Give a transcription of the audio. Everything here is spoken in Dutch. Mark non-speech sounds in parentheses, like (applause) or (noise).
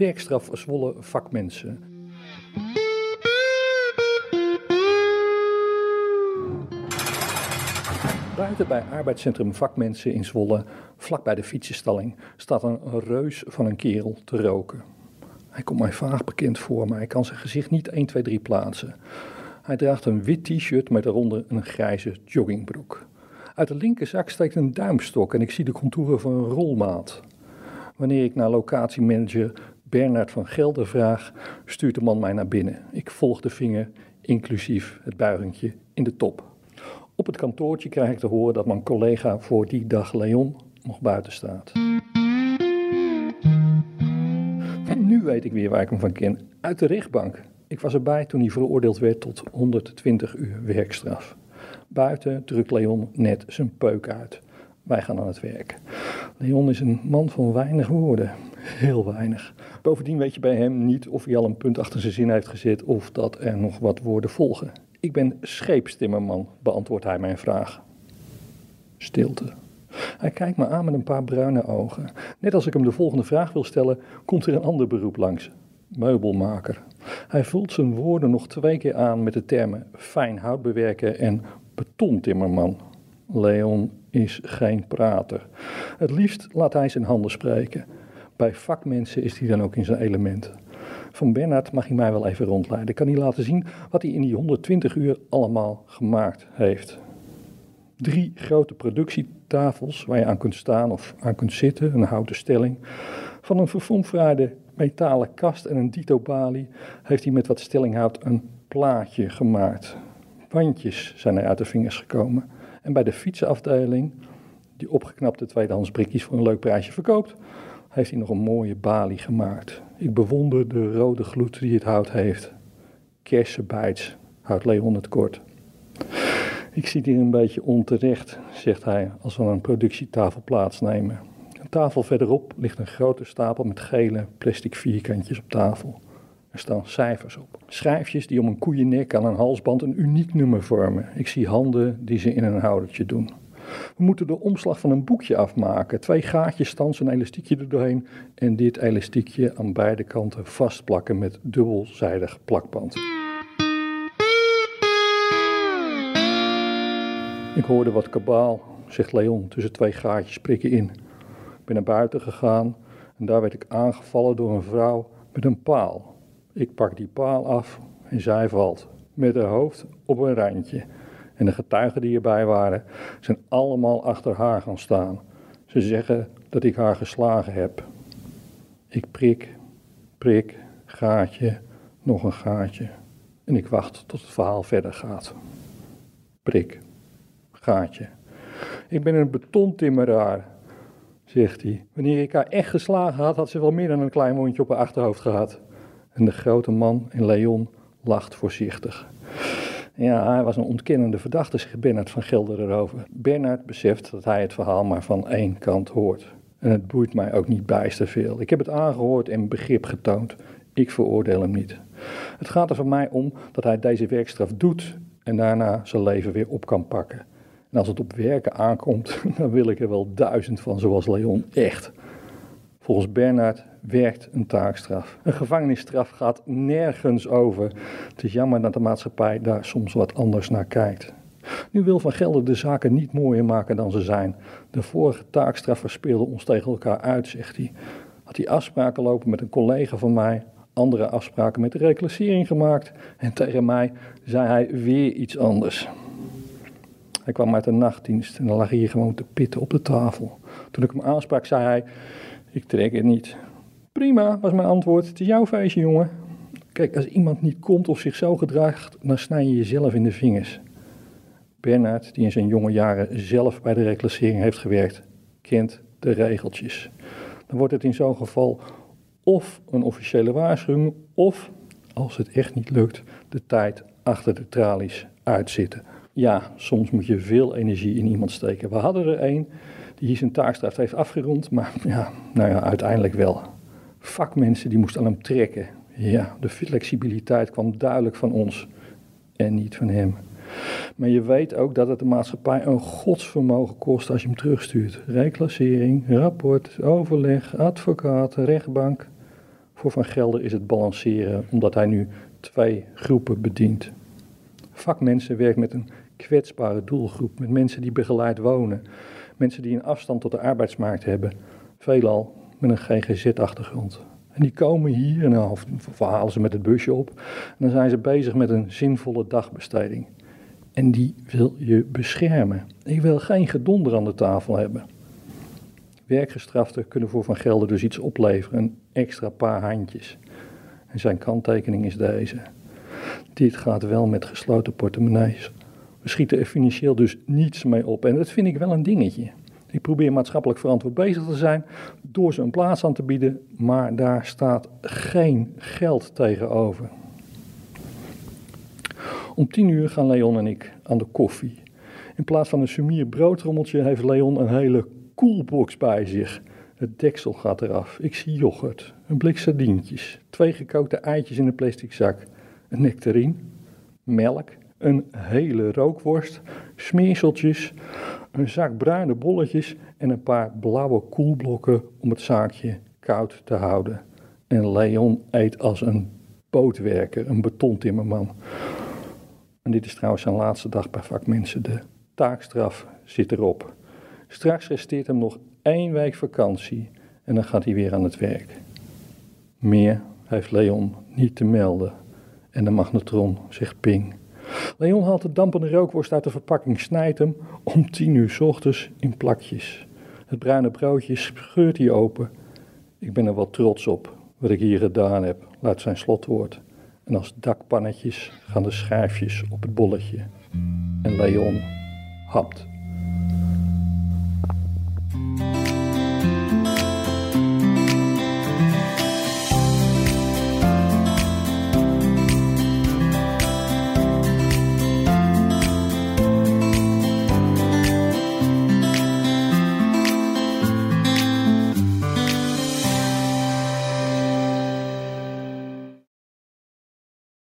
werkstraf Zwolle vakmensen. Buiten bij arbeidscentrum Vakmensen in Zwolle, vlak bij de fietsenstalling, staat een reus van een kerel te roken. Hij komt mij vaag bekend voor, maar hij kan zijn gezicht niet 1, 2, 3 plaatsen. Hij draagt een wit t-shirt met daaronder een grijze joggingbroek. Uit de linkerzak steekt een duimstok en ik zie de contouren van een rolmaat. Wanneer ik naar locatiemanager Bernard van Gelder vraag, stuurt de man mij naar binnen. Ik volg de vinger, inclusief het buigingje in de top. Op het kantoortje krijg ik te horen dat mijn collega voor die dag Leon nog buiten staat. Nu weet ik weer waar ik hem van ken. Uit de rechtbank. Ik was erbij toen hij veroordeeld werd tot 120 uur werkstraf. Buiten drukt Leon net zijn peuk uit. Wij gaan aan het werk. Leon is een man van weinig woorden. Heel weinig. Bovendien weet je bij hem niet of hij al een punt achter zijn zin heeft gezet of dat er nog wat woorden volgen. Ik ben scheepstimmerman, beantwoordt hij mijn vraag. Stilte. Hij kijkt me aan met een paar bruine ogen. Net als ik hem de volgende vraag wil stellen, komt er een ander beroep langs. Meubelmaker. Hij vult zijn woorden nog twee keer aan met de termen fijn hout bewerken en betontimmerman. Leon is geen prater. Het liefst laat hij zijn handen spreken. Bij vakmensen is hij dan ook in zijn element. Van Bernhard mag hij mij wel even rondleiden. Kan hij laten zien wat hij in die 120 uur allemaal gemaakt heeft. Drie grote productietafels waar je aan kunt staan of aan kunt zitten, een houten stelling. Van een verfomfraaide metalen kast en een dito-balie heeft hij met wat stellinghout een plaatje gemaakt. Wandjes zijn er uit de vingers gekomen. En bij de fietsenafdeling, die opgeknapte tweedehands brikjes voor een leuk prijsje verkoopt, heeft hij nog een mooie balie gemaakt. Ik bewonder de rode gloed die het hout heeft. Kersenbijts, houdt Leon het kort. Ik zit hier een beetje onterecht, zegt hij als we aan een productietafel plaatsnemen. Een tafel verderop ligt een grote stapel met gele plastic vierkantjes op tafel. Er staan cijfers op. Schrijfjes die om een koeiennek aan een halsband een uniek nummer vormen. Ik zie handen die ze in een houdertje doen. We moeten de omslag van een boekje afmaken. Twee gaatjes, stans, een elastiekje er doorheen. En dit elastiekje aan beide kanten vastplakken met dubbelzijdig plakband. Ik hoorde wat kabaal, zegt Leon, tussen twee gaatjes prikken in. Ik ben naar buiten gegaan en daar werd ik aangevallen door een vrouw met een paal. Ik pak die paal af en zij valt, met haar hoofd op een randje. En de getuigen die erbij waren, zijn allemaal achter haar gaan staan. Ze zeggen dat ik haar geslagen heb. Ik prik, prik, gaatje, nog een gaatje. En ik wacht tot het verhaal verder gaat. Prik, gaatje. Ik ben een betontimmeraar, zegt hij. Wanneer ik haar echt geslagen had, had ze wel meer dan een klein mondje op haar achterhoofd gehad. En de grote man in Leon lacht voorzichtig. Ja, hij was een ontkennende verdachte, zegt Bernard van Gelder erover. Bernard beseft dat hij het verhaal maar van één kant hoort. En het boeit mij ook niet bijster veel. Ik heb het aangehoord en begrip getoond. Ik veroordeel hem niet. Het gaat er voor mij om dat hij deze werkstraf doet en daarna zijn leven weer op kan pakken. En als het op werken aankomt, (laughs) dan wil ik er wel duizend van, zoals Leon. Echt. Volgens Bernard werkt een taakstraf. Een gevangenisstraf gaat nergens over. Het is jammer dat de maatschappij daar soms wat anders naar kijkt. Nu wil Van Gelder de zaken niet mooier maken dan ze zijn. De vorige taakstraffer speelde ons tegen elkaar uit, zegt hij. Had hij afspraken lopen met een collega van mij, andere afspraken met de reclassering gemaakt en tegen mij zei hij weer iets anders. Hij kwam uit de nachtdienst en dan lag hier gewoon te pitten op de tafel. Toen ik hem aansprak, zei hij: Ik trek het niet. Prima, was mijn antwoord. Het is jouw feestje, jongen. Kijk, als iemand niet komt of zich zo gedraagt, dan snij je jezelf in de vingers. Bernard, die in zijn jonge jaren zelf bij de reclassering heeft gewerkt, kent de regeltjes. Dan wordt het in zo'n geval of een officiële waarschuwing, of, als het echt niet lukt, de tijd achter de tralies uitzitten. Ja, soms moet je veel energie in iemand steken. We hadden er een die hier zijn taakstraf heeft afgerond, maar (laughs) ja, nou ja, uiteindelijk wel. Vakmensen die moesten aan hem trekken. Ja, de flexibiliteit kwam duidelijk van ons en niet van hem. Maar je weet ook dat het de maatschappij een godsvermogen kost als je hem terugstuurt. Reclassering, rapport, overleg, advocaat, rechtbank. Voor Van Gelder is het balanceren omdat hij nu twee groepen bedient. Vakmensen werkt met een kwetsbare doelgroep, met mensen die begeleid wonen, mensen die een afstand tot de arbeidsmarkt hebben, veelal met een GGZ-achtergrond. En die komen hier en dan verhalen ze met het busje op. En dan zijn ze bezig met een zinvolle dagbesteding. En die wil je beschermen. Ik wil geen gedonder aan de tafel hebben. Werkgestraften kunnen voor Van Gelder dus iets opleveren, een extra paar handjes. En zijn kanttekening is deze. Dit gaat wel met gesloten portemonnees. We schieten er financieel dus niets mee op. En dat vind ik wel een dingetje. Ik probeer maatschappelijk verantwoord bezig te zijn door ze een plaats aan te bieden, maar daar staat geen geld tegenover. Om tien uur gaan Leon en ik aan de koffie. In plaats van een sumier broodrommeltje heeft Leon een hele koelbox bij zich. Het deksel gaat eraf. Ik zie yoghurt, een blik sardientjes, twee gekookte eitjes in een plastic zak, een nectarine, melk, een hele rookworst, smeerseltjes, een zak bruine bolletjes en een paar blauwe koelblokken om het zaakje koud te houden. En Leon eet als een bootwerker, een betontimmerman. En dit is trouwens zijn laatste dag bij vakmensen. De taakstraf zit erop. Straks resteert hem nog één week vakantie en dan gaat hij weer aan het werk. Meer heeft Leon niet te melden. En de magnetron zegt ping. Leon haalt de dampende rookworst uit de verpakking, snijdt hem om tien uur s ochtends in plakjes. Het bruine broodje scheurt hij open. Ik ben er wel trots op wat ik hier gedaan heb, luidt zijn slotwoord. En als dakpannetjes gaan de schijfjes op het bolletje. En Leon hapt.